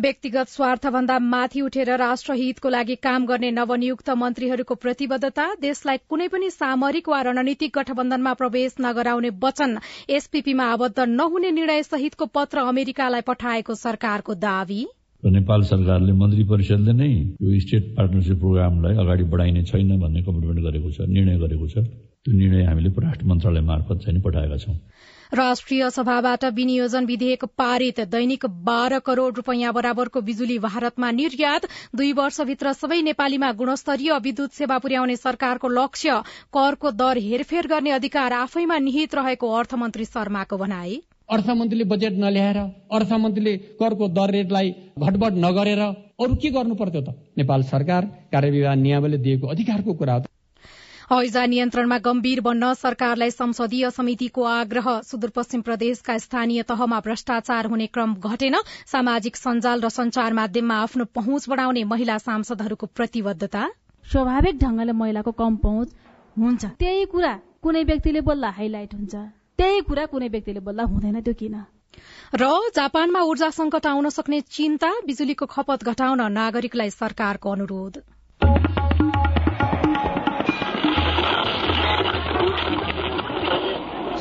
व्यक्तिगत स्वार्थभन्दा माथि उठेर राष्ट्रहितको लागि काम गर्ने नवनियुक्त मन्त्रीहरूको प्रतिबद्धता देशलाई कुनै पनि सामरिक वा रणनीतिक गठबन्धनमा प्रवेश नगराउने वचन एसपीपीमा आबद्ध नहुने निर्णय सहितको पत्र अमेरिकालाई पठाएको सरकारको दावी। नेपाल सरकारले मन्त्री परिषदले नै यो स्टेट पार्टनरसिप प्रोग्रामलाई अगाडि बढाइने छैन भन्ने कमिटमेन्ट गरेको छ निर्णय गरेको छ। त्यो निर्णय हामीले राष्ट्र मन्त्रालय मार्फत चाहिँ पठाएका छौं। राष्ट्रिय सभाबाट विनियोजन विधेयक पारित दैनिक बाह्र करोड़ रूपियाँ बराबरको बिजुली भारतमा निर्यात दुई वर्षभित्र सबै नेपालीमा गुणस्तरीय विद्युत सेवा पुर्याउने सरकारको लक्ष्य करको दर हेरफेर गर्ने अधिकार आफैमा निहित रहेको अर्थमन्त्री शर्माको भनाई। अर्थमन्त्रीले बजेट नल्याएर अर्थमन्त्रीले करको दर रेटलाई घटबड नगरेर अरू के गर्नु पर्थ्यो त? नेपाल सरकार कार्यविभाग नियमले दिएको अधिकारको कुरा हो हैजा नियन्त्रणमा गम्भीर बन्न सरकारलाई संसदीय समितिको आग्रह। सुदूरपश्चिम प्रदेशका स्थानीय तहमा भ्रष्टाचार हुने क्रम घटेन। सामाजिक सञ्जाल र संचार माध्यममा आफ्नो पहुँच बढ़ाउने महिला सांसदहरूको प्रतिबद्धता। स्वाभाविक ढंगले महिलाको कम पहुँच हुन्छ। त्यही कुरा कुनै व्यक्तिले बोल्दा हाइलाइट हुन्छ। त्यही कुरा कुनै व्यक्तिले बोल्दा हुँदैन त्यो किन? र जापानमा ऊर्जा संकट आउन सक्ने चिन्ता बिजुलीको खपत घटाउन नागरिकलाई सरकारको अनुरोध।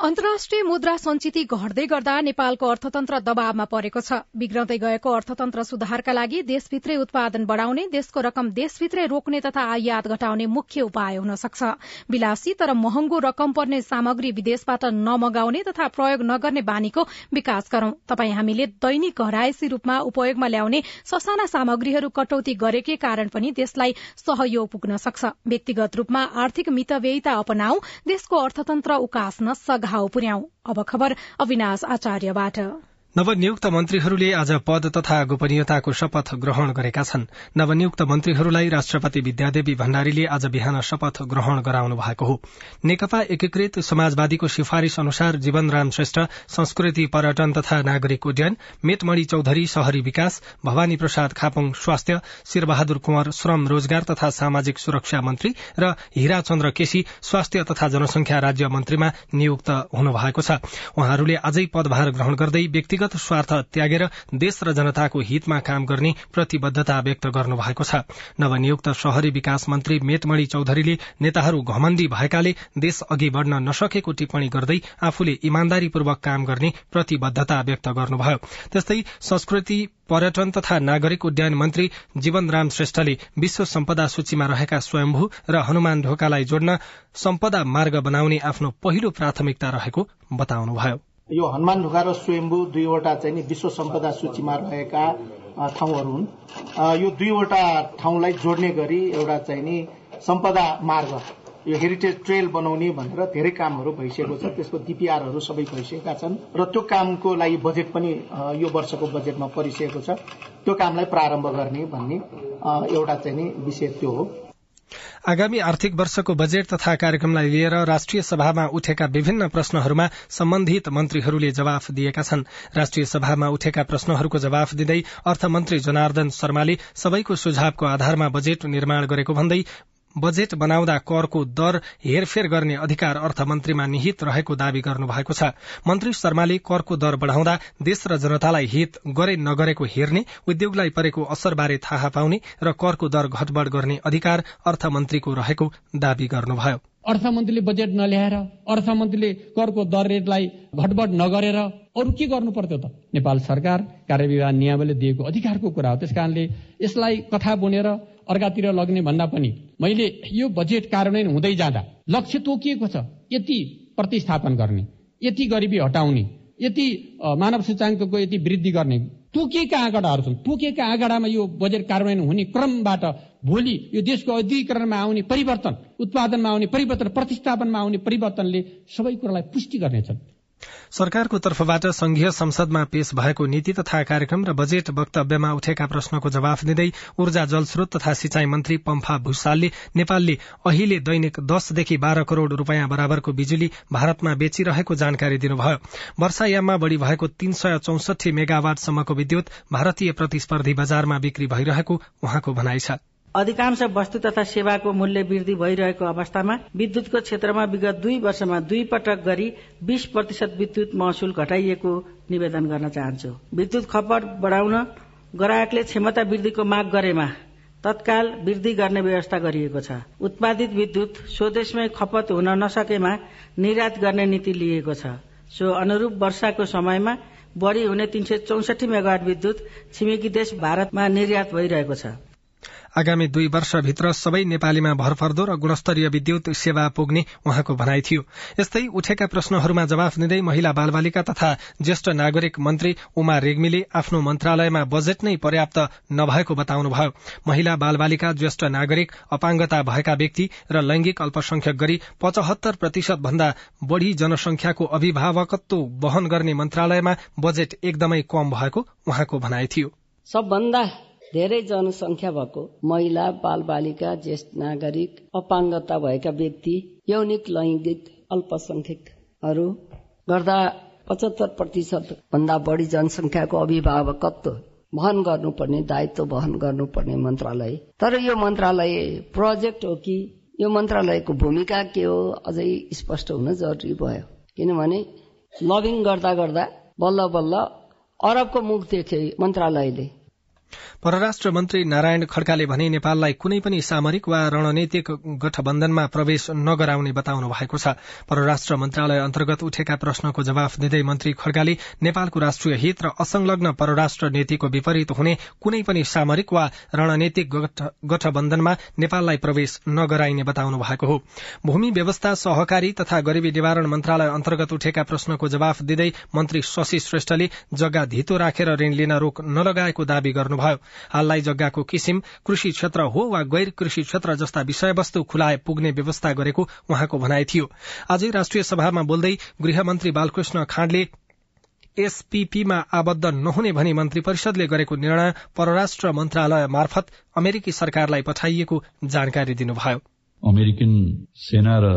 अन्तर्राष्ट्रिय मुद्रा संचिति घट्दै गर्दा नेपालको अर्थतन्त्र दबावमा परेको छ। बिग्रदै गएको अर्थतन्त्र सुधारका लागि देशभित्रै उत्पादन बढ़ाउने देशको रकम देशभित्रै रोक्ने तथा आयात घटाउने मुख्य उपाय हुन सक्छ। विलासी तर महँगो रकम पर्ने सामग्री विदेशबाट नमगाउने तथा प्रयोग नगर्ने बानीको विकास गरौं। तपाई हामीले दैनिक घरायसी रूपमा उपयोगमा ल्याउने ससाना सामग्रीहरू कटौती गरेकै कारण पनि देशलाई सहयोग पुग्न सक्छ। व्यक्तिगत रूपमा आर्थिक मितव्ययिता अपनाऊ देशको अर्थतन्त्र उकास्न सघा घाउ पुर्याउ अब खबर अविनाश आचार्यबाट। नवनियुक्त मन्त्रीहरूले आज पद तथा गोपनीयताको शपथ ग्रहण गरेका छन्। नवनियुक्त मन्त्रीहरूलाई राष्ट्रपति विद्यादेवी भण्डारीले आज बिहान शपथ ग्रहण गराउनु भएको हो। नेकपा एकीकृत समाजवादीको सिफारिश अनुसार जीवनराम श्रेष्ठ संस्कृति पर्यटन तथा नागरिक उड्डयन मेटमणि चौधरी शहरी विकास भवानी प्रसाद खापङ स्वास्थ्य शिरबहादुर कुंवर श्रम रोजगार तथा सामाजिक सुरक्षा मन्त्री र हीरा चन्द्र केसी स्वास्थ्य तथा जनसंख्या राज्य मन्त्रीमा नियुक्त हुनुभएको छ। उहाँहरूले आजै पदभार ग्रहण गर्दै व्यक्ति व्यक्तिगत स्वार्थ त्यागेर देश र जनताको हितमा काम गर्ने प्रतिबद्धता व्यक्त गर्नुभएको छ। नवनियुक्त शहरी विकास मन्त्री मेटमणि चौधरीले नेताहरू घमण्डी भएकाले देश अघि बढ़न नसकेको टिप्पणी गर्दै आफूले इमान्दारीपूर्वक काम गर्ने प्रतिबद्धता व्यक्त गर्नुभयो। त्यस्तै संस्कृति पर्यटन तथा नागरिक उड्डयन मन्त्री जीवन राम श्रेष्ठले विश्व सम्पदा सूचीमा रहेका स्वयम्भू र हनुमान ढोकालाई जोड्न सम्पदा मार्ग बनाउने आफ्नो पहिलो प्राथमिकता रहेको बताउनुभयो। यो हनुमान ढुका र स्वयम्भू दुईवटा चाहिँ नि विश्व सम्पदा सूचीमा रहेका ठाउँहरू हुन्। यो दुईवटा ठाउँलाई जोड्ने गरी एउटा चाहिँ नि सम्पदा मार्ग यो हेरिटेज ट्रेल बनाउने भनेर धेरै कामहरू भइसकेको छ। त्यसको डिपिआरहरू सबै भइसकेका छन् र त्यो कामको लागि बजेट पनि यो वर्षको बजेटमा परिसकेको छ। त्यो कामलाई प्रारम्भ गर्ने भन्ने एउटा चाहिँ नि विषय त्यो हो। आगामी आर्थिक वर्षको बजेट तथा कार्यक्रमलाई लिएर राष्ट्रिय सभामा उठेका विभिन्न प्रश्नहरूमा सम्बन्धित मन्त्रीहरूले जवाफ दिएका छन्। राष्ट्रिय सभामा उठेका प्रश्नहरूको जवाफ दिँदै अर्थमन्त्री जनार्दन शर्माले सबैको सुझावको आधारमा बजेट निर्माण गरेको भन्दै बजेट बनाउँदा करको दर हेरफेर गर्ने अधिकार अर्थमन्त्रीमा निहित रहेको दावी गर्नुभएको छ। मन्त्री शर्माले करको दर बढ़ाउँदा देश र जनतालाई हित गरे नगरेको हेर्ने उद्योगलाई परेको असरबारे थाहा पाउने र करको दर घटबड़ गर्ने अधिकार अर्थमन्त्रीको रहेको दावी गर्नुभयो। अर्थमन्त्रीले बजेट नल्याएर अर्थमन्त्रीले करको दर रेटलाई घटबड नगरेर अरू के गर्नु पर्थ्यो त? नेपाल सरकार कार्यविवाह नियमले दिएको अधिकारको कुरा हो। त्यस कारणले यसलाई कथा बुनेर अर्कातिर लग्ने भन्दा पनि मैले यो बजेट कार्यान्वयन हुँदै जाँदा लक्ष्य तोकिएको छ। यति प्रतिस्थापन गर्ने यति गरिबी हटाउने यति मानव सूचाङ्कको यति वृद्धि गर्ने तोकिएका आँकडाहरू छन्। तोकिएका आँकडामा यो बजेट कार्यान्वयन हुने क्रमबाट भोलि यो देशको अधिकरणमा आउने परिवर्तन उत्पादनमा आउने परिवर्तन प्रतिस्थापनमा आउने परिवर्तनले सबै कुरालाई पुष्टि गर्नेछन्। सरकारको तर्फबाट संघीय संसदमा पेश भएको नीति तथा कार्यक्रम र बजेट वक्तव्यमा उठेका प्रश्नको जवाफ दिँदै ऊर्जा जलस्रोत तथा सिंचाई मन्त्री पम्फा भूषालले नेपालले अहिले दैनिक दसदेखि बाह्र करोड़ रूपियाँ बराबरको बिजुली भारतमा बेचिरहेको जानकारी दिनुभयो। वर्षायाममा बढ़ी भएको तीन सय चौसठी मेगावाटसम्मको विद्युत भारतीय प्रतिस्पर्धी बजारमा बिक्री भइरहेको उहाँको भनाइ छ। अधिकांश वस्तु तथा सेवाको मूल्य वृद्धि भइरहेको अवस्थामा विद्युतको क्षेत्रमा विगत दुई वर्षमा दुई पटक गरी बीस प्रतिशत विद्युत महसुल घटाइएको निवेदन गर्न चाहन्छु। विद्युत खपत बढ़ाउन ग्राहकले क्षमता वृद्धिको माग गरेमा तत्काल वृद्धि गर्ने व्यवस्था गरिएको छ। उत्पादित विद्युत स्वदेशमै खपत हुन नसकेमा निर्यात गर्ने नीति लिएको छ। सो अनुरूप वर्षाको समयमा बढ़ी हुने तीन सय चौसठी मेगावाट विद्युत छिमेकी देश भारतमा निर्यात भइरहेको छ। आगामी दुई वर्षभित्र सबै नेपालीमा भरपर्दो र गुणस्तरीय विद्युत सेवा पुग्ने उहाँको भनाइ थियो। यस्तै उठेका प्रश्नहरूमा जवाफ दिँदै महिला बालबालिका तथा ज्येष्ठ नागरिक मन्त्री उमा रेग्मीले आफ्नो मन्त्रालयमा बजेट नै पर्याप्त नभएको बताउनुभयो। महिला बालबालिका ज्येष्ठ नागरिक अपाङ्गता भएका व्यक्ति र लैंगिक अल्पसंख्यक गरी पचहत्तर प्रतिशत भन्दा बढ़ी जनसंख्याको अभिभावकत्व वहन गर्ने मन्त्रालयमा बजेट एकदमै कम भएको उहाँको भनाइ थियो। सबभन्दा धेरै जनसंख्या भएको महिला बाल बालिका ज्येष्ठ नागरिक अपाङ्गता भएका व्यक्ति यौनिक लैङ्गिक अल्पसंख्यकहरू गर्दा पचहत्तर प्रतिशत भन्दा बढ़ी जनसंख्याको अभिभावकत्व वहन गर्नुपर्ने दायित्व वहन गर्नुपर्ने मन्त्रालय। तर यो मन्त्रालय प्रोजेक्ट हो कि यो मन्त्रालयको भूमिका के हो अझै स्पष्ट हुन जरुरी भयो। किनभने लबिङ गर्दा गर्दा बल्ल बल्ल अरबको मुख देखे मन्त्रालयले परराष्ट्र मन्त्री नारायण खड्काले भने नेपाललाई कुनै पनि सामरिक वा रणनीतिक गठबन्धनमा प्रवेश नगराउने बताउनु भएको छ। परराष्ट्र मन्त्रालय अन्तर्गत उठेका प्रश्नको जवाफ दिँदै मन्त्री खड्काले नेपालको राष्ट्रिय हित र असंलग्न परराष्ट्र नीतिको विपरीत हुने कुनै पनि सामरिक वा रणनीतिक गठबन्धनमा नेपाललाई प्रवेश नगराइने बताउनु भएको हो। भूमि व्यवस्था सहकारी तथा गरीबी निवारण मन्त्रालय अन्तर्गत उठेका प्रश्नको जवाफ दिँदै मन्त्री शशी श्रेष्ठले जग्गा धितो राखेर ऋण लिन रोक नलगाएको दावी गर्नु गर्नुभयो हाललाई जग्गाको किसिम कृषि क्षेत्र हो वा गैर कृषि क्षेत्र जस्ता विषयवस्तु खुलाए पुग्ने व्यवस्था गरेको उहाँको भनाइ थियो। आजै राष्ट्रिय सभामा बोल्दै गृहमन्त्री बालकृष्ण खाँडले एसपीपीमा आबद्ध नहुने भनी मन्त्री परिषदले गरेको निर्णय परराष्ट्र मन्त्रालय मार्फत अमेरिकी सरकारलाई पठाइएको जानकारी दिनुभयो। अमेरिकन सेना र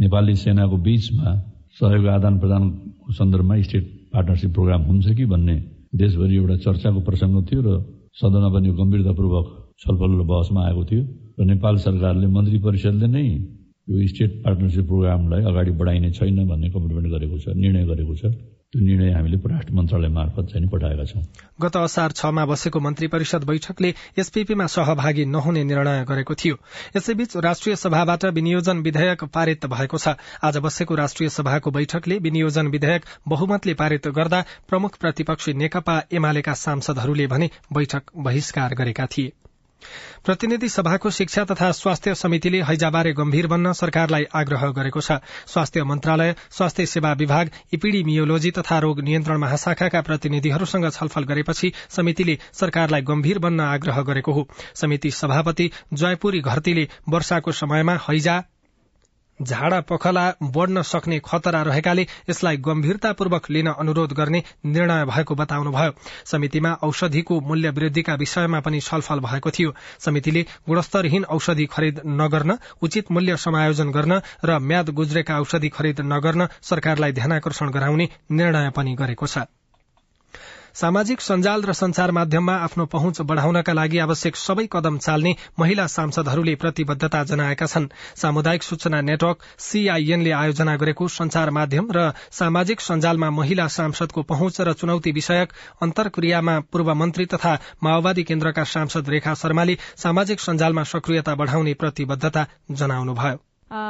नेपाली सेनाको बीचमा सहयोग आदान प्रदानको सन्दर्भमा स्टेट पार्टनरसिप प्रोग्राम हुन्छ कि भन्ने देशभरि एउटा चर्चाको प्रसंग थियो र सदनमा पनि गम्भीरतापूर्वक छलफल र बहसमा आएको थियो र नेपाल सरकारले मन्त्री परिषदले नै यो स्टेट पार्टनरसिप प्रोग्रामलाई अगाडि बढाइने छैन भन्ने कमिटमेन्ट गरेको छ निर्णय गरेको छ। निर्णय हामीले पराष्ट्र मन्त्रालय मार्फत चाहिँ पठाएका छौं। गत असार छमा बसेको मन्त्री परिषद बैठकले एसपीपीमा सहभागी नहुने निर्णय गरेको थियो। यसैबीच राष्ट्रिय सभाबाट विनियोजन विधेयक पारित भएको छ। आज बसेको राष्ट्रिय सभाको बैठकले विनियोजन विधेयक बहुमतले पारित गर्दा प्रमुख प्रतिपक्षी नेकपा एमालेका सांसदहरूले भने बैठक बहिष्कार गरेका थिए। प्रतिनिधि सभाको शिक्षा तथा स्वास्थ्य समितिले हैजाबारे गम्भीर बन्न सरकारलाई आग्रह गरेको छ। स्वास्थ्य मन्त्रालय स्वास्थ्य सेवा विभाग इपिडिमियोलोजी तथा रोग नियन्त्रण महाशाखाका प्रतिनिधिहरूसँग छलफल गरेपछि समितिले सरकारलाई गम्भीर बन्न आग्रह गरेको हो। समिति सभापति जयपुरी घरतीले वर्षाको समयमा हैजा झाडा पखला बढ़न सक्ने खतरा रहेकाले यसलाई गम्भीरतापूर्वक लिन अनुरोध गर्ने निर्णय भएको बताउनुभयो। समितिमा औषधिको मूल्य वृद्धिका विषयमा पनि छलफल भएको थियो। समितिले गुणस्तरहीन औषधि खरिद नगर्न उचित मूल्य समायोजन गर्न र म्याद गुज्रेका औषधि खरिद नगर्न सरकारलाई ध्यानकर्षण गराउने निर्णय पनि गरेको छ। सामाजिक सञ्जाल र संचार माध्यममा आफ्नो पहुँच बढ़ाउनका लागि आवश्यक सबै कदम चाल्ने महिला सांसदहरूले प्रतिबद्धता जनाएका छन्। सामुदायिक सूचना नेटवर्क सीआईएनले आयोजना गरेको संचार माध्यम र सामाजिक सञ्जालमा महिला सांसदको पहुँच र चुनौती विषयक अन्तर्क्रियामा पूर्व मन्त्री तथा माओवादी केन्द्रका सांसद रेखा शर्माले सामाजिक सञ्जालमा सक्रियता बढ़ाउने प्रतिबद्धता जनाउनुभयो।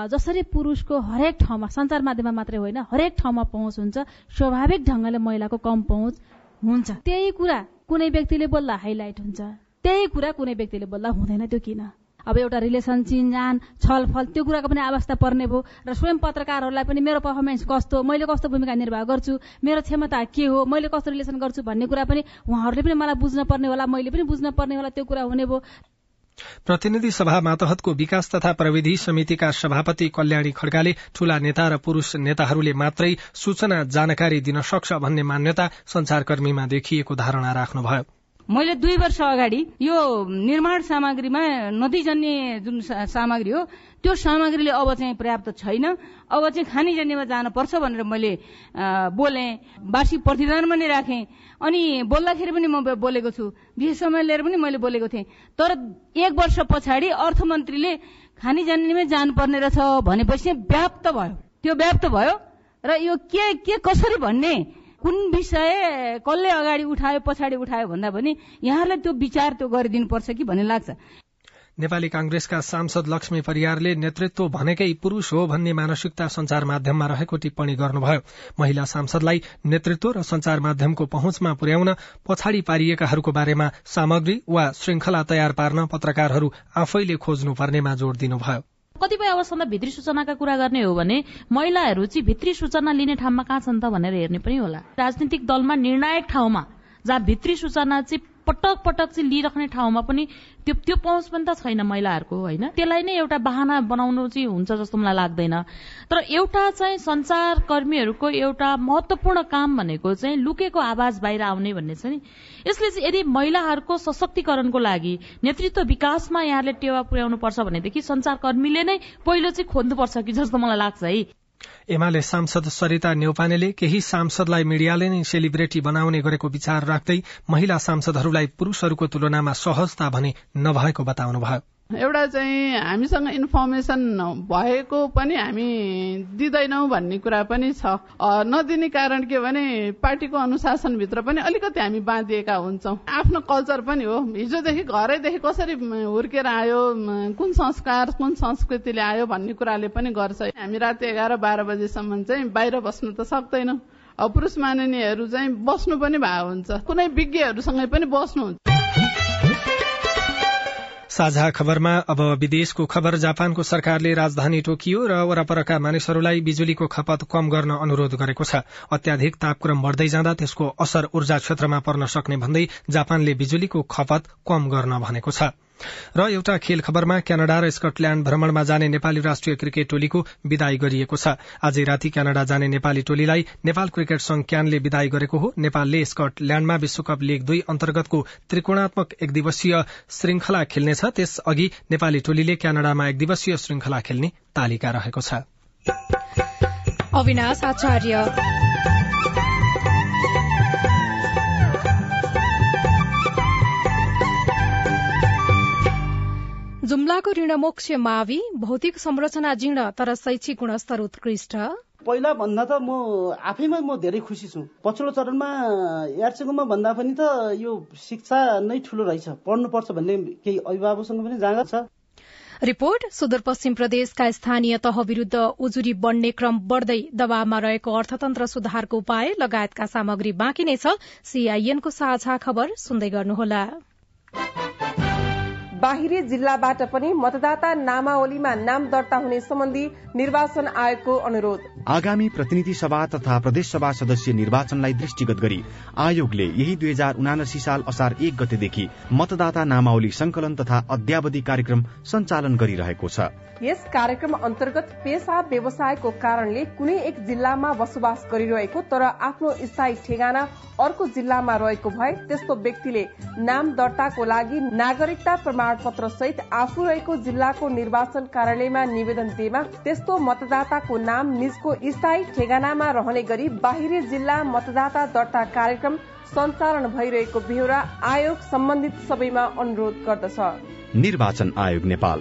जसरी पुरूषको हरेक ठाउँमा सञ्चार माध्यममा मात्रै होइन हरेक ठाउँमा पहुँच हुन्छ। स्वाभाविक ढंगले महिलाको कम पहुँच हुन्छ। त्यही कुरा कुनै व्यक्तिले बोल्दा हाइलाइट हुन्छ। त्यही कुरा कुनै व्यक्तिले बोल्दा हुँदैन त्यो किन? अब एउटा रिलेसन चिनजान छलफल त्यो कुराको पनि आवश्यकता पर्ने भयो र स्वयं पत्रकारहरूलाई पनि मेरो पर्फर्मेन्स कस्तो मैले कस्तो भूमिका निर्वाह गर्छु मेरो क्षमता के हो मैले कस्तो रिलेसन गर्छु भन्ने कुरा पनि उहाँहरूले पनि मलाई बुझ्न पर्ने होला मैले पनि बुझ्न पर्ने होला त्यो कुरा हुने भयो। प्रतिनिधि सभा मातहतको विकास तथा प्रविधि समितिका सभापति कल्याणी खड्गाले ठूला नेता र पुरूष नेताहरूले मात्रै सूचना जानकारी दिन सक्छ भन्ने मान्यता संचारकर्मीमा देखिएको धारणा राख्नुभयो। मैले दुई वर्ष अगाडि यो निर्माण सामग्रीमा नदीजन्य जुन सामग्री हो त्यो सामग्रीले अब चाहिँ पर्याप्त छैन। अब चाहिँ खानीजन्यमा जानुपर्छ भनेर मैले बोले। वार्षिक प्रतिदान पनि राखेँ। अनि बोल्दाखेरि पनि म बोलेको छु। विशेष समय लिएर पनि मैले बोलेको थिएँ। तर एक वर्ष पछाडि अर्थमन्त्रीले खानीजन्यमै जानुपर्ने रहेछ भनेपछि व्याप्त भयो। त्यो व्याप्त भयो र यो के के कसरी भन्ने कुन विषय कसले अगाडि उठायो पछाडि उठायो भन्दा पनि यहाँलाई त्यो विचार त्यो गरिदिनुपर्छ कि भन्ने लाग्छ। नेपाली कांग्रेसका सांसद लक्ष्मी परियारले नेतृत्व भनेकै पुरूष हो भन्ने मानसिकता संचार माध्यममा रहेको टिप्पणी गर्नुभयो। महिला सांसदलाई नेतृत्व र संचार माध्यमको पहुँचमा पुर्याउन पछाडि पारिएकाहरूको बारेमा सामग्री वा श्रृंखला तयार पार्न पत्रकारहरू आफैले खोज्नुपर्नेमा जोड़ दिनुभयो। कतिपय अवस्थामा भित्री सूचनाका कुरा गर्ने हो भने महिलाहरू चाहिँ भित्री सूचना लिने ठाउँमा कहाँ छन् त भनेर हेर्ने पनि होला। राजनीतिक दलमा निर्णायक ठाउँमा जहाँ भित्री सूचना चाहिँ पटक पटक चाहिँ लिइराख्ने ठाउँमा पनि त्यो त्यो पहुँच पनि त छैन महिलाहरूको होइन? त्यसलाई नै एउटा बाहना बनाउनु चाहिँ हुन्छ जस्तो मलाई लाग्दैन। तर एउटा चाहिँ संचार कर्मीहरूको एउटा महत्वपूर्ण काम भनेको चाहिँ लुकेको आवाज बाहिर आउने भन्ने छ नि। यसले चाहिँ यदि महिलाहरूको सशक्तिकरणको लागि नेतृत्व विकासमा यहाँले टेवा पुर्याउनु पर्छ भनेदेखि संचारकर्मीले नै पहिलो चाहिँ खोज्नुपर्छ कि जस्तो मलाई लाग्छ है। एमाले सांसद सरिता नेउपानेले केही सांसदलाई मिडियाले नै सेलिब्रेटी बनाउने गरेको विचार राख्दै महिला सांसदहरूलाई पुरूषहरूको तुलनामा सहजता भने नभएको बताउनुभयो। एउटा चाहिँ हामीसँग इन्फर्मेसन भएको पनि हामी दिँदैनौँ भन्ने कुरा पनि छ। नदिने कारण के भने पार्टीको अनुशासनभित्र पनि अलिकति हामी बाँधिएका हुन्छौँ। आफ्नो कल्चर पनि हो। हिजोदेखि घरैदेखि कसरी हुर्केर आयो कुन संस्कार कुन संस्कृतिले आयो भन्ने कुराले पनि गर्छ। हामी राति एघार बाह्र बजीसम्म चाहिँ बाहिर बस्नु त सक्दैनौँ। पुरुष माननीयहरू चाहिँ बस्नु पनि भएको हुन्छ। कुनै विज्ञहरूसँगै पनि बस्नुहुन्छ। साझा खबरमा अब विदेशको खबर जापानको सरकारले राजधानी टोकियो र वरपरका मानिसहरूलाई बिजुलीको खपत कम गर्न अनुरोध गरेको छ। अत्याधिक तापक्रम बढ़दै जाँदा त्यसको असर ऊर्जा क्षेत्रमा पर्न सक्ने भन्दै जापानले बिजुलीको खपत कम गर्न भनेको छ। र एउटा खेल खबरमा क्यानाडा र स्कटल्याण्ड भ्रमणमा जाने नेपाली राष्ट्रिय क्रिकेट टोलीको विदाई गरिएको छ। आज राति क्यानाडा जाने नेपाली टोलीलाई नेपाल क्रिकेट संघ क्यानले विदाई गरेको हो। नेपालले स्कटल्याण्डमा विश्वकप लीग दुई अन्तर्गतको त्रिकोणात्मक एक दिवसीय श्रृंखला खेल्नेछ। त्यसअघि नेपाली टोलीले क्यानाडामा एक दिवसीय श्रृंखला खेल्ने तालिका रहेको छ। जुम्लाको ऋणमोक्ष मावि भौतिक संरचना जीर्ण तर शैक्षिक गुणस्तर उत्कृष्ट। पहिला भन्दा त म आफैमा म धेरै खुसी छु। पछिल्लो चरणमा यार्चेकोमा भन्दा पनि त यो शिक्षा नै ठुलो रहेछ। पढ्नुपर्छ भन्ने केही अभिभावकसँग पनि जाँगर छ। रिपोर्ट सुदूरपश्चिम प्रदेशका स्थानीय तह विरूद्ध उजुरी बढ्ने क्रम बढ़दै दबावमा रहेको अर्थतन्त्र सुधारको उपाय लगायतका सामग्री बाँकी नै छ। सीआईएनको साझा खबर सुन्दै गर्नुहोला। बाहिरी जिल्लाबाट पनि मतदाता नामावलीमा नाम दर्ता हुने सम्बन्धी निर्वाचन आयोगको अनुरोध। आगामी प्रतिनिधि सभा तथा प्रदेश सभा सदस्य निर्वाचनलाई दृष्टिगत गरी आयोगले यही दुई हजार उनासी साल असार एक गतेदेखि मतदाता नामावली संकलन तथा अध्यावधि कार्यक्रम सञ्चालन गरिरहेको छ। यस कार्यक्रम अन्तर्गत पेसा व्यवसायको कारणले कुनै एक जिल्लामा बसोबास गरिरहेको तर आफ्नो स्थायी ठेगाना अर्को जिल्लामा रहेको भए त्यस्तो व्यक्तिले नाम दर्ताको लागि नागरिकता प्रमाणपत्र सहित आफू रहेको जिल्लाको निर्वाचन कार्यालयमा निवेदन दिएमा त्यस्तो मतदाताको नाम निजको स्थायी ठेगानामा रहने गरी बाहिरी जिल्ला मतदाता दर्ता कार्यक्रम सञ्चालन भइरहेको बेहोरा आयोग सम्बन्धित सबैमा अनुरोध गर्दछ। निर्वाचन आयोग नेपाल।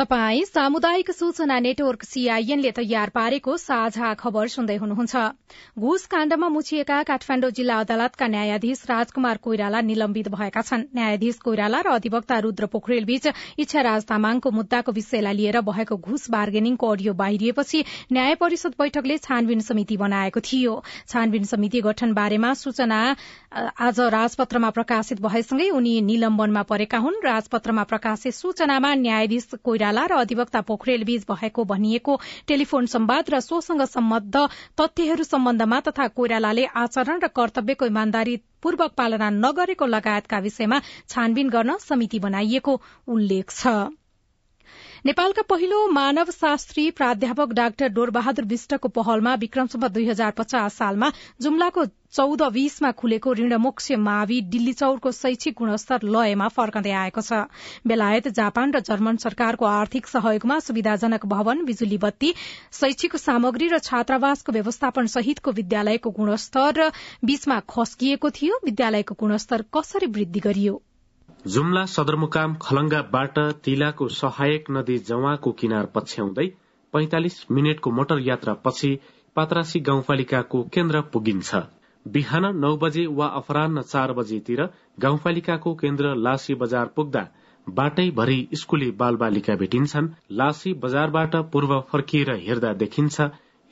तपाई सामुदायिक सूचना नेटवर्क सीआईएनले तयार पारेको साझा खबर सुन्दै हुनुहुन्छ। घुस काण्डमा मुछिएका काठमाण्डु जिल्ला अदालतका न्यायाधीश राजकुमार कोइराला निलम्बित भएका छन्। न्यायाधीश कोइराला र अधिवक्ता रुद्र पोखरेल बीच इच्छाराज तामाङको मुद्दाको विषयलाई लिएर भएको घुस बार्गेनिङको अडियो बाहिरिएपछि न्याय परिषद बैठकले छानबिन समिति बनाएको थियो। छानबिन समिति गठन बारेमा सूचना आज राजपत्रमा प्रकाशित भएसँगै उनी निलम्बनमा परेका हुन्। राजपत्रमा प्रकाशित सूचनामा न्यायाधीश कोइराला कोइराला र अधिवक्ता पोखरेल बीच भएको भनिएको टेलिफोन सम्वाद र सोसँग सम्बद्ध तथ्यहरू सम्बन्धमा तथा कोइरालाले आचरण र कर्तव्यको इमान्दारी पूर्वक पालना नगरेको लगायतका विषयमा छानबिन गर्न समिति बनाइएको उल्लेख छ। नेपालका पहिलो मानव शास्त्री प्राध्यापक डाक्टर डोरबहादुर विष्टको पहलमा विक्रमसम्म दुई हजार पचास सालमा जुम्लाको चौध बीसमा खुलेको ऋणमोक्ष मावि दिल्ली चौरको शैक्षिक गुणस्तर लयमा फर्कँदै आएको छ। बेलायत जापान र जर्मन सरकारको आर्थिक सहयोगमा सुविधाजनक भवन बिजुली बत्ती शैक्षिक सामग्री र छात्रावासको व्यवस्थापन सहितको विद्यालयको गुणस्तर बीचमा खस्किएको थियो। विद्यालयको गुणस्तर कसरी वृद्धि गरियो? जुम्ला सदरमुकाम खलंगाबाट तिलाको सहायक नदी जवाको किनार पछ्याउँदै पैंतालिस मिनटको मोटर यात्रा पछि पात्रासी गाउँपालिकाको केन्द्र पुगिन्छ। बिहान नौ बजे वा अपरान्न चार बजेतिर गाउँपालिकाको केन्द्र लासी बजार पुग्दा बाटैभरि स्कूली बालबालिका भेटिन्छन्। लासी बजारबाट पूर्व फर्किएर हेर्दा देखिन्छ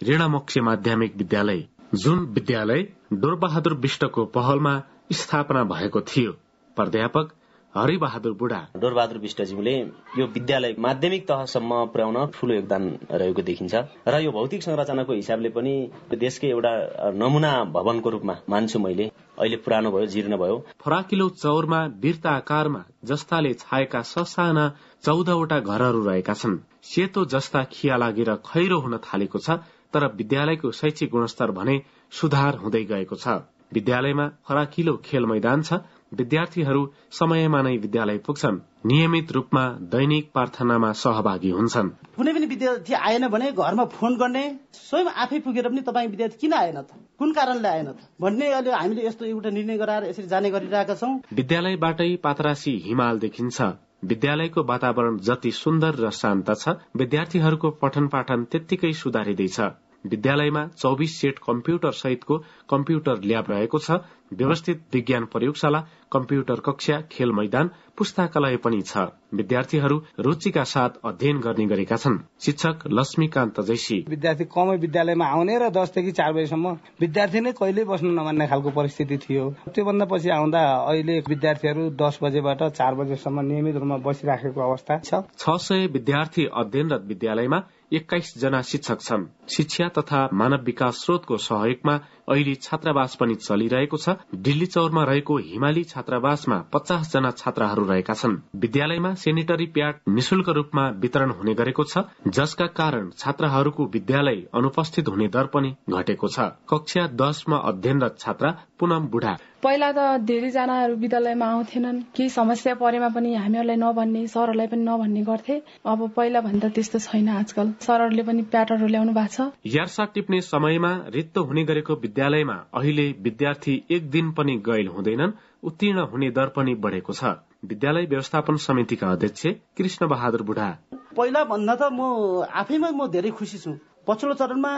ऋणमोक्ष माध्यमिक विद्यालय। जुन विद्यालय डोरबहादुर विष्टको पहलमा स्थापना भएको थियो। प्राध्यापक हरिबहादुर बुढा। डोरबहादुर विष्टज्यूले यो विद्यालय माध्यमिक तहसम्म पुर्याउन ठूलो योगदान रहेको देखिन्छ र यो भौतिक संरचनाको हिसाबले पनि देशकै एउटा नमुना भवनको रूपमा मान्छु मैले। अहिले पुरानो भयो जीर्ण भयो। फराकिलो चौरमा वीरता आकारमा जस्ताले छाएका ससाना चौधवटा घरहरू रहेका छन्। सेतो जस्ता खिया लागेर खैरो हुन थालेको छ तर विद्यालयको शैक्षिक गुणस्तर भने सुधार हुँदै गएको छ। विद्यालयमा फराकिलो खेल मैदान छ विद्यार्थीहरू समयमा नै विद्यालय पुग्छन्। नियमित रूपमा दैनिक प्रार्थनामा सहभागी हुन्छन्। कुनै पनि विद्यार्थी आएन भने घरमा फोन गर्ने स्वयं आफै पुगेर पनि तपाईँ विद्यार्थी किन आएन त? कुन कारणले आएन त? भन्ने अहिले हामीले यस्तो एउटा निर्णय गराएर यसरी जाने गरिरहेका छौँ। विद्यालयबाटै पातरासी हिमाल देखिन्छ। विद्यालयको वातावरण जति सुन्दर र शान्त छ विद्यार्थीहरूको पठन पाठन त्यत्तिकै सुधारिँदैछ। विद्यालयमा चौबिस सेट कम्प्युटर सहितको कम्प्युटर ल्याब रहेको छ। व्यवस्थित विज्ञान प्रयोगशाला कम्प्युटर कक्षा खेल मैदान पुस्तकालय पनि छ। विद्यार्थीहरू रुचिका साथ अध्ययन गर्ने गरेका छन्। शिक्षक लक्ष्मीकान्त जैसी। विद्यार्थी कमै विद्यालयमा आउने र दसदेखि चार बजीसम्म विद्यार्थी नै कहिल्यै बस्नु नमान्ने खालको परिस्थिति थियो। त्योभन्दा पछि आउँदा अहिले विद्यार्थीहरू दस बजेबाट चार बजेसम्म नियमित रूपमा बसिराखेको अवस्था छ। छ सय विद्यार्थी अध्ययनरत विद्यालयमा एक्काइस जना शिक्षक छन्। शिक्षा तथा मानव विकास स्रोतको सहयोगमा अहिले छात्रावास पनि चलिरहेको छ। दिल्ली चौरमा रहेको हिमाली छात्रावासमा पचास जना छात्राहरू रहेका छन्। विद्यालयमा सेनिटरी प्याड निशुल्क रूपमा वितरण हुने गरेको छ। जसका कारण छात्राहरूको विद्यालय अनुपस्थित हुने दर पनि घटेको छ। कक्षा दसमा अध्ययनरत छात्रा पुनम बुढा। पहिला त धेरैजनाहरू विद्यालयमा आउँथेनन्। केही समस्या परेमा पनि हामीहरूलाई नभन्ने सरहरूलाई पनि नभन्ने गर्थे। अब पहिला भन्दा त्यस्तो छैन आजकल। सरहरूले पनि प्याटरहरू ल्याउनु भएको छ। यार्सा टिप्ने समयमा रित्तो हुने गरेको विद्यालयमा अहिले विद्यार्थी एक दिन पनि गैल हुँदैनन् उत्तीर्ण हुने दर पनि बढ़ेको छ। विद्यालय व्यवस्थापन समितिका अध्यक्ष कृष्ण बहादुर बुढा। पहिला भन्दा त म आफैमा म धेरै खुसी छु। पछिल्लो चरणमा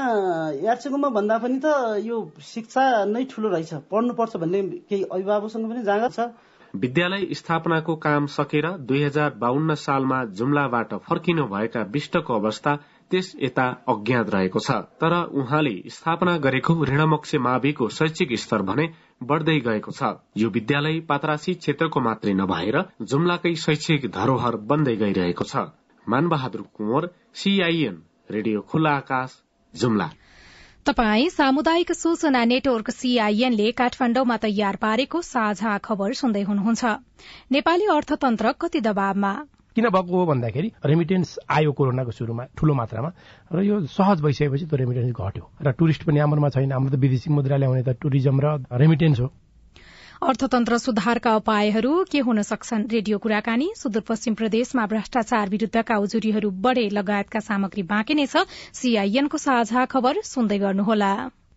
यार्चेकोमा भन्दा पनि त यो शिक्षा नै ठुलो रहेछ। पढ्नुपर्छ भन्ने केही अभिभावकसँग पनि जाँगर छ। विद्यालय स्थापनाको काम सकेर दुई हजार बाहन्न सालमा जुम्लाबाट फर्किनु भएका विष्टको अवस्था त्यस यता अज्ञात रहेको छ। तर उहाँले स्थापना गरेको ऋणमोक्ष माविको शैक्षिक स्तर भने बढ़दै गएको छ। यो विद्यालय पातरासी क्षेत्रको मात्रै नभएर जुम्लाकै शैक्षिक धरोहर बन्दै गइरहेको छ। मानबहादुर कुँवर सीआईएन रेडियो खुल्ला आकाश जुम्ला। तपाई सामुदायिक सूचना नेटवर्क सीआईएनले काठमाण्डुमा तयार पारेको साझा खबर सुन्दै हुनुहुन्छ। नेपाली अर्थतन्त्र कति दबावमा? किन भएको हो भन्दाखेरि रेमिटेन्स आयो कोरोनाको सुरुमा ठूलो मात्रामा र यो सहज भइसकेपछि त्यो रेमिटेन्स घट्यो। र टुरिस्ट पनि हाम्रोमा छैन। हाम्रो त विदेशी मुद्रा ल्याउने त टुरिज्म र रेमिटेन्स हो। अर्थतन्त्र सुधारका उपायहरू के हुन सक्छन्? रेडियो कुराकानी सुदूरपश्चिम प्रदेशमा भ्रष्टाचार विरूद्धका उजुरीहरू बढ़े लगायतका सामग्री बाँकी नै छ। सीआईएनको साझा खबर सुन्दै गर्नुहोला।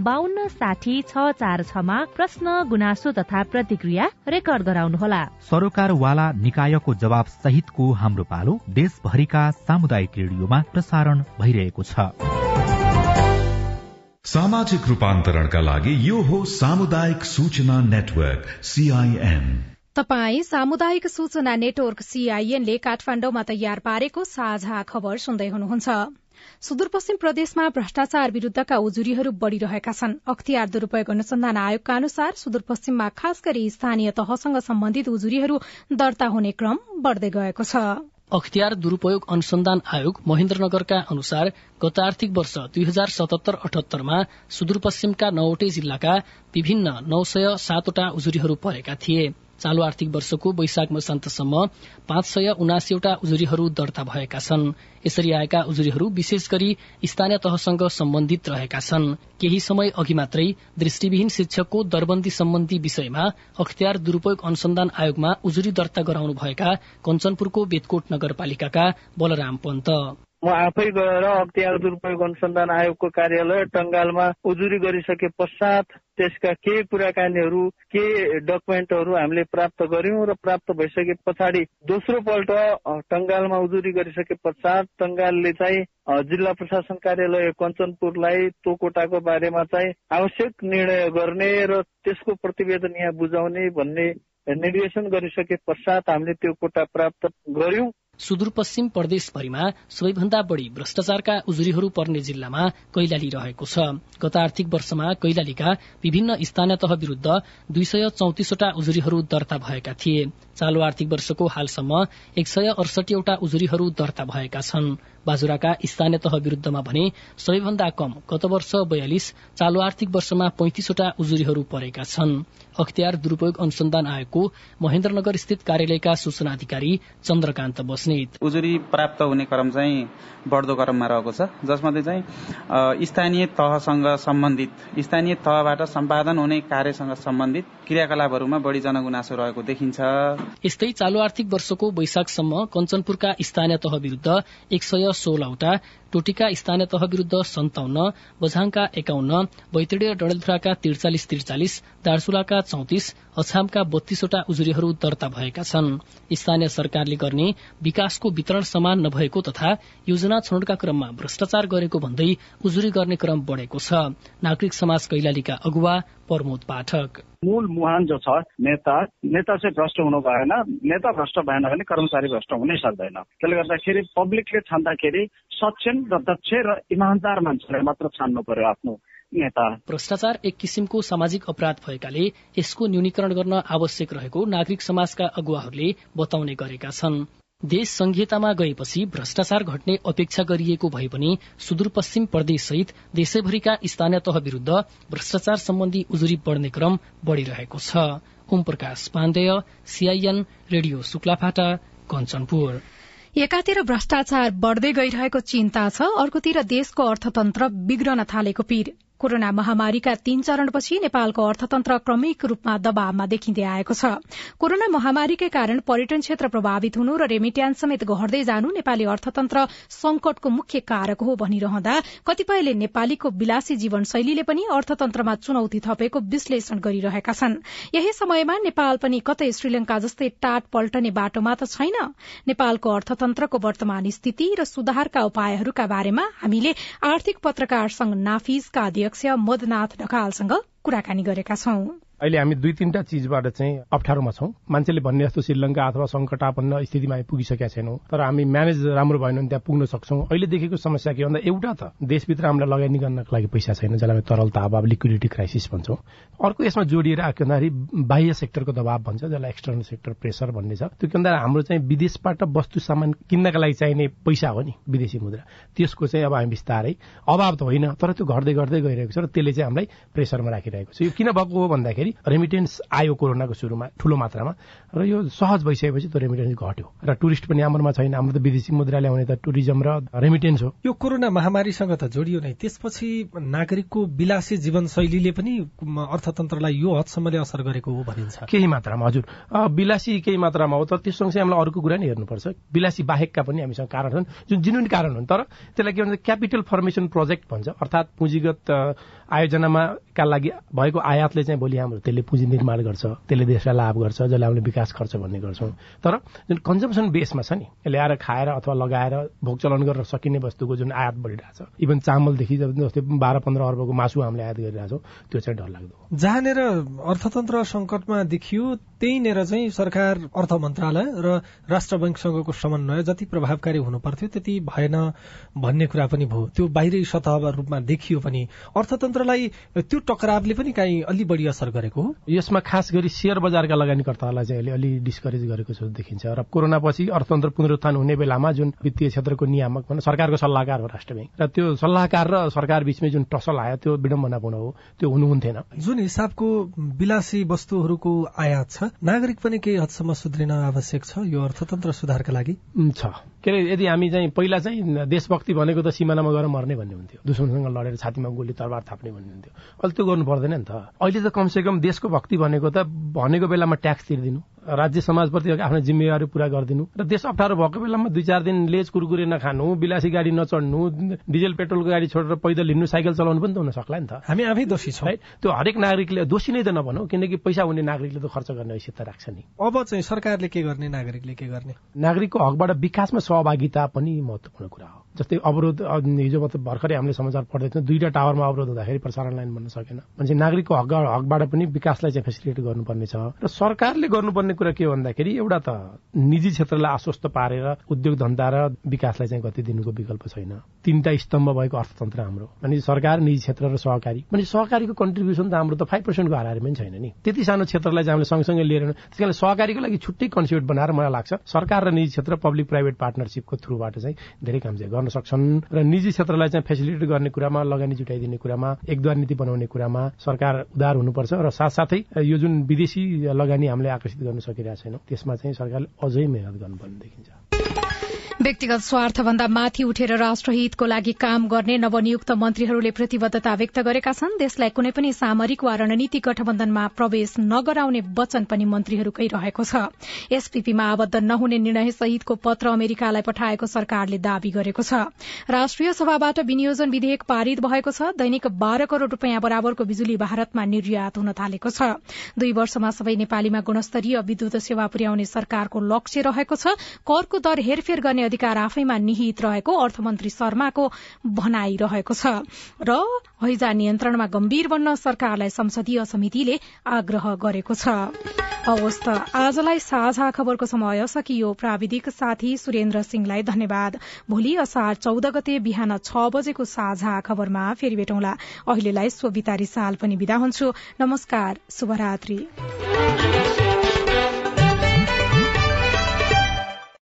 बान्न साठी छ चार छमा प्रश्न गुनासो तथा प्रतिक्रिया रेकर्ड गराउनुहोला। सरोकारवाला निकायको जवाब सहितको हाम्रो पालो देशभरिका सामुदायिक रेडियोमा प्रसारण भइरहेको छ। सामाजिक रूपान्तरणका लागि यो हो सामुदायिक सूचना नेटवर्क सीआईएन तपाई सामुदायिक सूचना नेटवर्क सीआईएनले काठमाण्डुमा तयार पारेको साझा खबर सुन्दै हुनुहुन्छ। सुदूरपश्चिम प्रदेशमा भ्रष्टाचार विरूद्धका उजुरीहरू बढ़िरहेका छन्। अख्तियार दुरूपयोग अनुसन्धान आयोगका अनुसार सुदूरपश्चिममा खास गरी स्थानीय तहसँग सम्बन्धित उजुरीहरू दर्ता हुने क्रम बढ़दै गएको छ। अख्तियार दुरूपयोग अनुसन्धान आयोग महेन्द्रनगरका अनुसार गत आर्थिक वर्ष दुई हजार सतहत्तर अठहत्तरमा सुदूरपश्चिमका नौवटै जिल्लाका विभिन्न नौ सय सातवटा उजुरीहरू परेका थिए। चालू आर्थिक वर्षको वैशाख मसान्तसम्म पाँच सय उनासीवटा उजुरीहरू दर्ता भएका छन्। यसरी आएका उजुरीहरू विशेष गरी स्थानीय तहसँग सम्बन्धित रहेका छन्। केही समय अघि मात्रै दृष्टिविहीन शिक्षकको दरबन्दी सम्बन्धी विषयमा अख्तियार दुरूपयोग अनुसन्धान आयोगमा उजुरी दर्ता गराउनु भएका कञ्चनपुरको बेतकोट नगरपालिकाका बलराम पन्त। म आफै गएर अख्तियार दुरूपयोग अनुसन्धान आयोगको कार्यालय टङ्गालमा उजुरी गरिसके पश्चात त्यसका केही कुराकानीहरू के डकुमेन्टहरू हामीले प्राप्त गर्यौं र प्राप्त भइसके पछाडि दोस्रो पल्ट टङ्गालमा उजुरी गरिसके पश्चात टङ्गालले चाहिँ जिल्ला प्रशासन कार्यालय कञ्चनपुरलाई त्यो कोटाको बारेमा चाहिँ आवश्यक निर्णय गर्ने र त्यसको प्रतिवेदन यहाँ बुझाउने भन्ने निर्देशन गरिसके पश्चात हामीले त्यो कोटा प्राप्त गर्यौं सुदूरपश्चिम प्रदेशभरिमा सबैभन्दा बढ़ी भ्रष्टाचारका उजुरीहरू पर्ने जिल्लामा कैलाली रहेको छ। गत आर्थिक वर्षमा कैलालीका विभिन्न स्थानीय तह विरूद्ध दुई सय चौतिसवटा उजुरीहरू दर्ता भएका थिए। चालू आर्थिक वर्षको हालसम्म एक सय अडसठीवटा उजुरीहरू दर्ता भएका छन्। बाजुराका स्थानीय तह विरूद्धमा भने सबैभन्दा कम गत वर्ष बयालिस चालू आर्थिक वर्षमा पैंतिसवटा उजुरीहरू परेका छन्। अख्तियार दुरूपयोग अनुसन्धान आयोगको महेन्द्रनगर स्थित कार्यालयका सूचना अधिकारी चन्द्रकान्त बस्नेत। उजुरी प्राप्त हुने क्रम चाहिँ बढ्दो क्रममा रहेको छ जसमध्ये चाहिँ स्थानीय तहसँग सम्बन्धित स्थानीय तहबाट सम्पादन हुने कार्यसँग सम्बन्धित क्रियाकलापहरूमा बढ़ी जनगुनासो रहेको देखिन्छ। यस्तै चालू आर्थिक वर्षको वैशाखसम्म कञ्चनपुरका स्थानीय तह विरूद्ध एक सय सोह्रवटा टोटीका स्थानीय तह विरूद्ध सन्ताउन्न बझाङका एकाउन्न र डडेलधुराका त्रिचालिस त्रिचालिस दार्चुलाका चौतिस अछामका बत्तीसवटा उजुरीहरू दर्ता भएका छन्। स्थानीय सरकारले गर्ने विकासको वितरण समान नभएको तथा योजना छनौटका क्रममा भ्रष्टाचार गरेको भन्दै उजुरी गर्ने क्रम बढ़ेको छ। नागरिक समाज कैलालीका अगुवा प्रमोद पाठक। मूल मुहान जो छ नेता नेता चाहिँ भ्रष्ट हुनु भएन। नेता भ्रष्ट भएन भने कर्मचारी भ्रष्ट हुनै सक्दैन। त्यसले गर्दाखेरि पब्लिकले छान्दाखेरि सक्षम र दक्ष र इमान्दार मान्छेलाई मात्र छान्नु पर्यो आफ्नो नेता। भ्रष्टाचार एक किसिमको सामाजिक अपराध भएकाले यसको न्यूनीकरण गर्न आवश्यक रहेको नागरिक समाजका अगुवाहरूले बताउने गरेका छन्। देश संघीयतामा गएपछि भ्रष्टाचार घट्ने अपेक्षा गरिएको भए पनि सुदूरपश्चिम प्रदेश सहित देशैभरिका स्थानीय तह विरूद्ध भ्रष्टाचार सम्बन्धी उजुरी बढ़ने क्रम बढ़िरहेको छ। Om Prakash CIN radio Shuklaphanta Kanchanpur. एकातिर भ्रष्टाचार बढ़दै गइरहेको चिन्ता छ अर्कोतिर देशको अर्थतन्त्र बिग्रन थालेको पीर कोरोना महामारीका तीन चरणपछि नेपालको अर्थतन्त्र क्रमिक रूपमा दबावमा देखिँदै आएको छ। कोरोना महामारीकै कारण पर्यटन क्षेत्र प्रभावित हुनु र रेमिट्यान्स समेत घट्दै जानु नेपाली अर्थतन्त्र संकटको मुख्य कारक हो भनिरहँदा कतिपयले नेपालीको विलासी जीवनशैलीले पनि अर्थतन्त्रमा चुनौती थपेको विश्लेषण गरिरहेका छन्। यही समयमा नेपाल पनि कतै श्रीलंका जस्तै टाट पल्टने बाटोमा त छैन। नेपालको अर्थतन्त्रको वर्तमान स्थिति र सुधारका उपायहरूका बारेमा हामीले आर्थिक पत्रकार संघ नाफिजका अध्यक्ष मदनाथ ढकालसँग कुराकानी गरेका छौं। अहिले हामी दुई तीनटा चिजबाट चाहिँ अप्ठ्यारोमा छौँ। मान्छेले भन्ने जस्तो श्रीलङ्का अथवा संकटापन्न स्थितिमा हामी पुगिसकेका छैनौँ। तर हामी म्यानेज राम्रो भएन भने त्यहाँ पुग्न सक्छौँ। अहिले देखेको समस्या के भन्दा एउटा त देशभित्र हामीलाई लगानी गर्नको लागि पैसा छैन जसलाई हामी तरलता अभाव लिक्विडिटी क्राइसिस भन्छौँ। अर्को यसमा जोडिएर आएको भन्दाखेरि बाह्य सेक्टरको दबाव भन्छ जसलाई एक्सटर्नल सेक्टर प्रेसर भन्ने छ। त्यो के भन्दा हाम्रो चाहिँ विदेशबाट वस्तु सामान किन्नका लागि चाहिने पैसा हो नि विदेशी मुद्रा। त्यसको चाहिँ अब हामी बिस्तारै अभाव त होइन तर त्यो घट्दै घट्दै गइरहेको छ र त्यसले चाहिँ हामीलाई प्रेसरमा राखिरहेको छ। यो किन भएको हो भन्दाखेरि रेमिटेन्स आयो कोरोनाको सुरुमा ठूलो मात्रामा। र यो सहज भइसकेपछि त्यो रेमिटेन्स घट्यो। र टुरिस्ट पनि हाम्रोमा छैन। हाम्रो त विदेशी मुद्रा ल्याउने त टुरिज्म र रेमिटेन्स हो। यो कोरोना महामारीसँग त जोडियो नै। त्यसपछि नागरिकको विलासी जीवनशैलीले पनि अर्थतन्त्रलाई यो हदसम्मले असर गरेको हो भनिन्छ। केही मात्रामा हजुर। विलासी केही मात्रामा हो तर त्यो सँगसँगै हामीलाई अर्को कुरा नि हेर्नुपर्छ। विलासी बाहेकका पनि हामीसँग कारण छन् जुन जिनुन कारण हुन्। तर त्यसलाई के भन्छ क्यापिटल फर्मेसन प्रोजेक्ट भन्छ। अर्थात् पुँजीगत आयोजनामा का लागि भएको आयातले चाहिँ भोलि हाम्रो त्यसले पुँजी निर्माण गर्छ त्यसले देशलाई लाभ गर्छ जसले हामीले विकास खर्च भन्ने गर्छौँ। तर जुन कन्जम्सन बेसमा छ नि ल्याएर खाएर अथवा लगाएर भोग चलन गरेर सकिने वस्तुको जुन आयात बढिरहेछ इभन चामलदेखि जस्तै बाह्र पन्ध्र अर्बको मासु हामीले आयात गरिरहेछौँ त्यो चाहिँ डर लाग्दो जहाँनिर अर्थतन्त्र संकटमा देखियो त्यहीँनिर चाहिँ सरकार अर्थ मन्त्रालय र राष्ट्र बैङ्कसँगको समन्वय जति प्रभावकारी हुनु पर्थ्यो त्यति भएन भन्ने कुरा पनि भयो। त्यो बाहिरी सतह रूपमा देखियो पनि। अर्थतन्त्रलाई त्यो टकरावले पनि काहीँ अलि बढी असर गरेको हो? यसमा खास गरी सेयर बजारका लगानीकर्तालाई चाहिँ अहिले अलि डिस्करेज गरेको जस्तो देखिन्छ। र कोरोना पछि अर्थतन्त्र पुनरुत्थान हुने बेलामा जुन वित्तीय क्षेत्रको नियामक भने सरकारको सल्लाहकार हो राष्ट्र ब्याङ्क र त्यो सल्लाहकार र सरकार बीचमै जुन टसल आयो त्यो विडम्बनापूर्ण हो त्यो हुनुहुन्थेन जुन हिसाबको विलासी वस्तुहरूको आयात छ नागरिक पनि केही हदसम्म सुध्रिन आवश्यक छ यो अर्थतन्त्र सुधारका लागि? छ। के अरे यदि हामी चाहिँ पहिला चाहिँ देशभक्ति भनेको त सिमानामा गएर मर्ने भन्ने हुन्थ्यो। दुश्मनसँग लडेर छातीमा गोली तरबार थाप्ने भन्ने हुन्थ्यो। अहिले त्यो गर्नु पर्दैन नि त। अहिले त कमसेकम देशको भक्ति भनेको त भनेको बेलामा ट्याक्स तिर्दिनु राज्य समाजप्रति आफ्नो जिम्मेवारी पूरा गरिदिनु र देश अप्ठ्यारो भएको बेलामा दुई चार दिन लेज कुरकुरे नखानु विलासी गाडी नचढ्नु डिजल पेट्रोलको गाडी छोडेर पैदल हिँड्नु साइकल चलाउनु पनि त हुन सक्ला नि त। हामी आफै दोषी छौँ। है त्यो हरेक नागरिकले दोषी नै त नभनौ किनकि पैसा हुने नागरिकले त खर्च गर्ने हैसियत राख्छ नि। अब चाहिँ सरकारले के गर्ने नागरिकले के गर्ने? नागरिकको हकबाट विकासमा सहभागिता पनि महत्वपूर्ण कुरा हो। जस्तै अवरोध हिजो भर्खरै हामीले समाचार पढ्दैछौँ दुईटा टावरमा अवरोध हुँदाखेरि प्रसारण लाइन बन्न सकेन। मान्छे नागरिकको हक हकबाट पनि विकासलाई चाहिँ फेसिलिटेट गर्नुपर्ने छ। र सरकारले गर्नुपर्ने कुरा के भन्दाखेरि एउटा त निजी क्षेत्रलाई आश्वस्त पारेर उद्योग धन्दा र विकासलाई चाहिँ गति दिनुको विकल्प छैन। तीनटा स्तम्भ भएको अर्थतन्त्र हाम्रो। भने सरकार निजी क्षेत्र र सहकारी। भने सहकारीको कन्ट्रिब्युसन त हाम्रो त फाइभ पर्सेन्टको हाराहारी पनि छैन नि। त्यति सानो क्षेत्रलाई चाहिँ हामीले सँगसँगै लिएर त्यस कारण सहकारीको लागि छुट्टै कन्सेप्ट बनाएर मलाई लाग्छ सरकार र निजी क्षेत्र पब्लिक प्राइभेट पार्टनरसिपको थ्रुबाट चाहिँ धेरै काम चाहिँ गर्न सक्छन् र निजी क्षेत्रलाई चाहिँ फेसिलिटेट गर्ने कुरामा लगानी जुटाइदिने कुरामा एकद्वार नीति बनाउने कुरामा सरकार उदार हुनुपर्छ र साथसाथै यो जुन विदेशी लगानी हामीले आकर्षित गर्न सकिरहेको छैनौँ त्यसमा चाहिँ सरकारले अझै मेहनत गर्नुपर्ने देखिन्छ। व्यक्तिगत स्वार्थभन्दा माथि उठेर राष्ट्रहितको लागि काम गर्ने नवनियुक्त मन्त्रीहरूले प्रतिबद्धता व्यक्त गरेका छन्। देशलाई कुनै पनि सामरिक वा रणनीतिक गठबन्धनमा प्रवेश नगराउने वचन पनि मन्त्रीहरूकै रहेको छ। एसपीपीमा आबद्ध नहुने निर्णय सहितको पत्र अमेरिकालाई पठाएको सरकारले दावी गरेको छ। राष्ट्रिय सभाबाट विनियोजन विधेयक पारित भएको छ। दैनिक बाह्र करोड़ रूपियाँ बराबरको बिजुली भारतमा निर्यात हुन थालेको छ। दुई वर्षमा सबै नेपालीमा गुणस्तरीय विद्युत सेवा पुर्याउने सरकारको लक्ष्य रहेको छ। करको दर हेरफेर गर्ने अधिकार आफैमा निहित रहेको अर्थमन्त्री शर्माको भनाइरहेको छ। र हैजा नियन्त्रणमा गम्भीर बन्न सरकारलाई संसदीय समितिले आग्रह गरेको छ। हवस् त आजलाई साझा खबरको समय सकियो। प्राविधिक साथी सुरेन्द्र सिंहलाई धन्यवाद। भोलि असार चौध गते बिहान छ बजेको साझा खबरमा फेरि भेटौँला। अहिलेलाई स्वविता रिसाल पनि विदा हुन्छु। नमस्कार शुभरात्री।